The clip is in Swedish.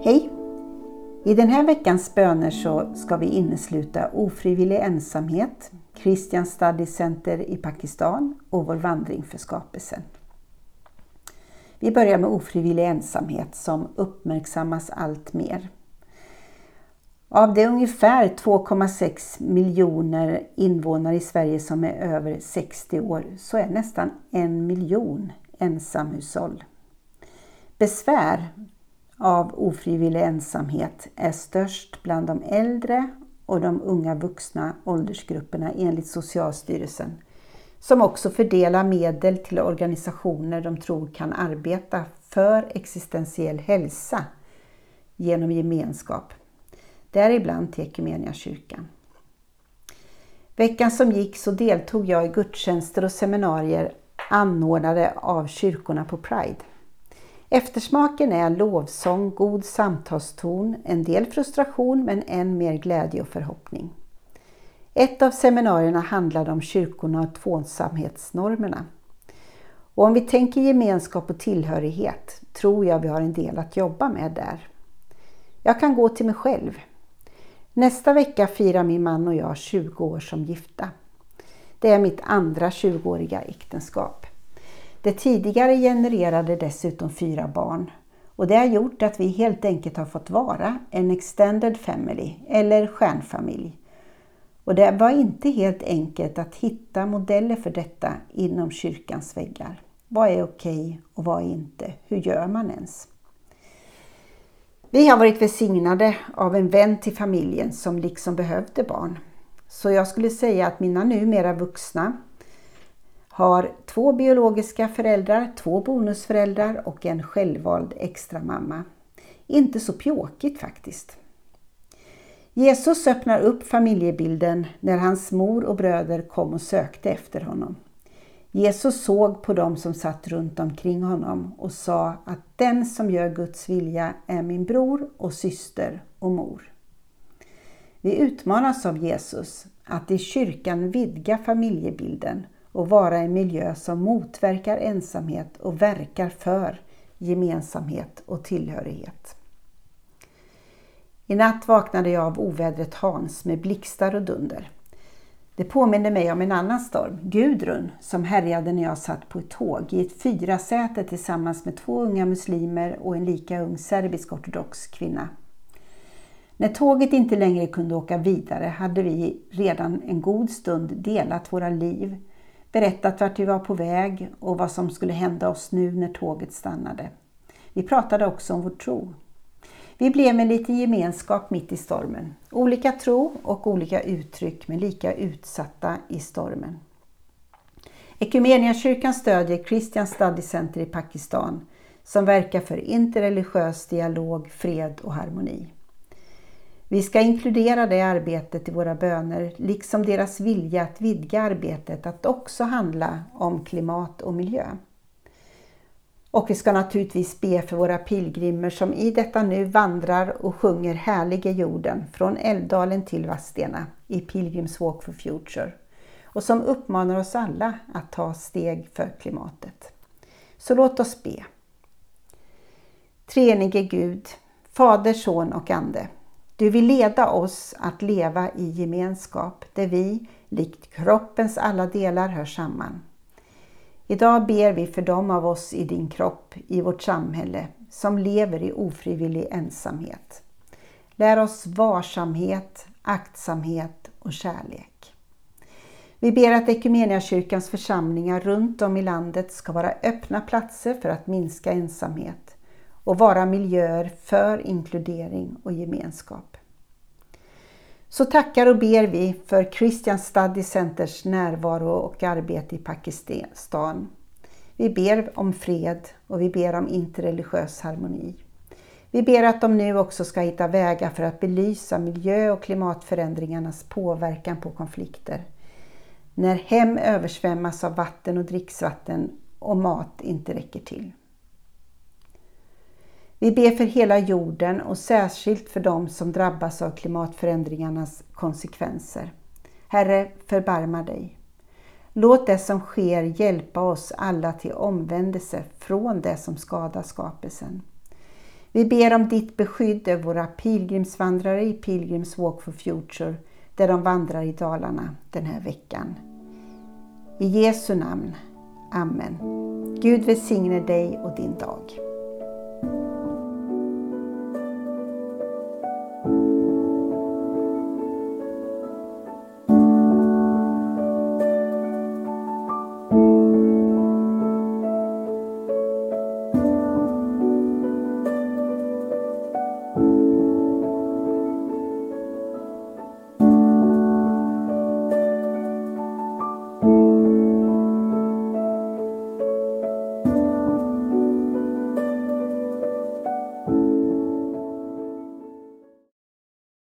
Hej! I den här veckans böner så ska vi innesluta ofrivillig ensamhet, Christian Study Center i Pakistan och vår vandring för skapelsen. Vi börjar med ofrivillig ensamhet som uppmärksammas allt mer. Av de ungefär 2,6 miljoner invånare i Sverige som är över 60 år så är nästan en miljon ensamhushåll. Besvär av ofrivillig ensamhet är störst bland de äldre och de unga vuxna åldersgrupperna enligt Socialstyrelsen som också fördelar medel till organisationer de tror kan arbeta för existentiell hälsa genom gemenskap. Däribland till kyrkan. Veckan som gick så deltog jag i gudstjänster och seminarier anordnade av kyrkorna på Pride. Eftersmaken är lovsång, god samtalston, en del frustration men än mer glädje och förhoppning. Ett av seminarierna handlade om kyrkorna och tvåsamhetsnormerna. Och om vi tänker gemenskap och tillhörighet tror jag vi har en del att jobba med där. Jag kan gå till mig själv. Nästa vecka firar min man och jag 20 år som gifta. Det är mitt andra 20-åriga äktenskap. Det tidigare genererade dessutom fyra barn och det har gjort att vi helt enkelt har fått vara en extended family eller stjärnfamilj. Och det var inte helt enkelt att hitta modeller för detta inom kyrkans väggar. Vad är okej och vad är inte? Hur gör man ens? Vi har varit välsignade av en vän till familjen som liksom behövde barn. Så jag skulle säga att mina numera vuxna har två biologiska föräldrar, två bonusföräldrar och en självvald extra mamma. Inte så pjåkigt faktiskt. Jesus öppnar upp familjebilden när hans mor och bröder kom och sökte efter honom. Jesus såg på dem som satt runt omkring honom och sa att den som gör Guds vilja är min bror och syster och mor. Vi utmanas av Jesus att i kyrkan vidga familjebilden och vara en miljö som motverkar ensamhet och verkar för gemensamhet och tillhörighet. I natt vaknade jag av ovädret Hans med blixtar och dunder. Det påminner mig om en annan storm, Gudrun, som härjade när jag satt på ett tåg i ett fyrasäte tillsammans med två unga muslimer och en lika ung serbisk-ortodox kvinna. När tåget inte längre kunde åka vidare hade vi redan en god stund delat våra liv, berättat vart vi var på väg och vad som skulle hända oss nu när tåget stannade. Vi pratade också om vår tro. Vi blev en liten gemenskap mitt i stormen. Olika tro och olika uttryck men lika utsatta i stormen. Ekumeniakyrkan stödjer Christian Study Center i Pakistan som verkar för interreligiös dialog, fred och harmoni. Vi ska inkludera det arbetet i våra böner, liksom deras vilja att vidga arbetet att också handla om klimat och miljö. Och vi ska naturligtvis be för våra pilgrimer som i detta nu vandrar och sjunger Härlige jorden från Älvdalen till Vadstena i Pilgrims Walk for Future och som uppmanar oss alla att ta steg för klimatet. Så låt oss be. Treenige Gud, Fader, Son och Ande. Du vill leda oss att leva i gemenskap där vi, likt kroppens alla delar, hör samman. Idag ber vi för dem av oss i din kropp, i vårt samhälle, som lever i ofrivillig ensamhet. Lär oss varsamhet, aktsamhet och kärlek. Vi ber att Equmeniakyrkans församlingar runt om i landet ska vara öppna platser för att minska ensamhet och vara miljöer för inkludering och gemenskap. Så tackar och ber vi för Christian Study Centers närvaro och arbete i Pakistan. Vi ber om fred och vi ber om interreligiös harmoni. Vi ber att de nu också ska hitta vägar för att belysa miljö- och klimatförändringarnas påverkan på konflikter. När hem översvämmas av vatten och dricksvatten och mat inte räcker till. Vi ber för hela jorden och särskilt för dem som drabbas av klimatförändringarnas konsekvenser. Herre, förbarma dig. Låt det som sker hjälpa oss alla till omvändelse från det som skadar skapelsen. Vi ber om ditt beskydd över våra pilgrimsvandrare i Pilgrims Walk for Future där de vandrar i Dalarna den här veckan. I Jesu namn. Amen. Gud välsigne dig och din dag.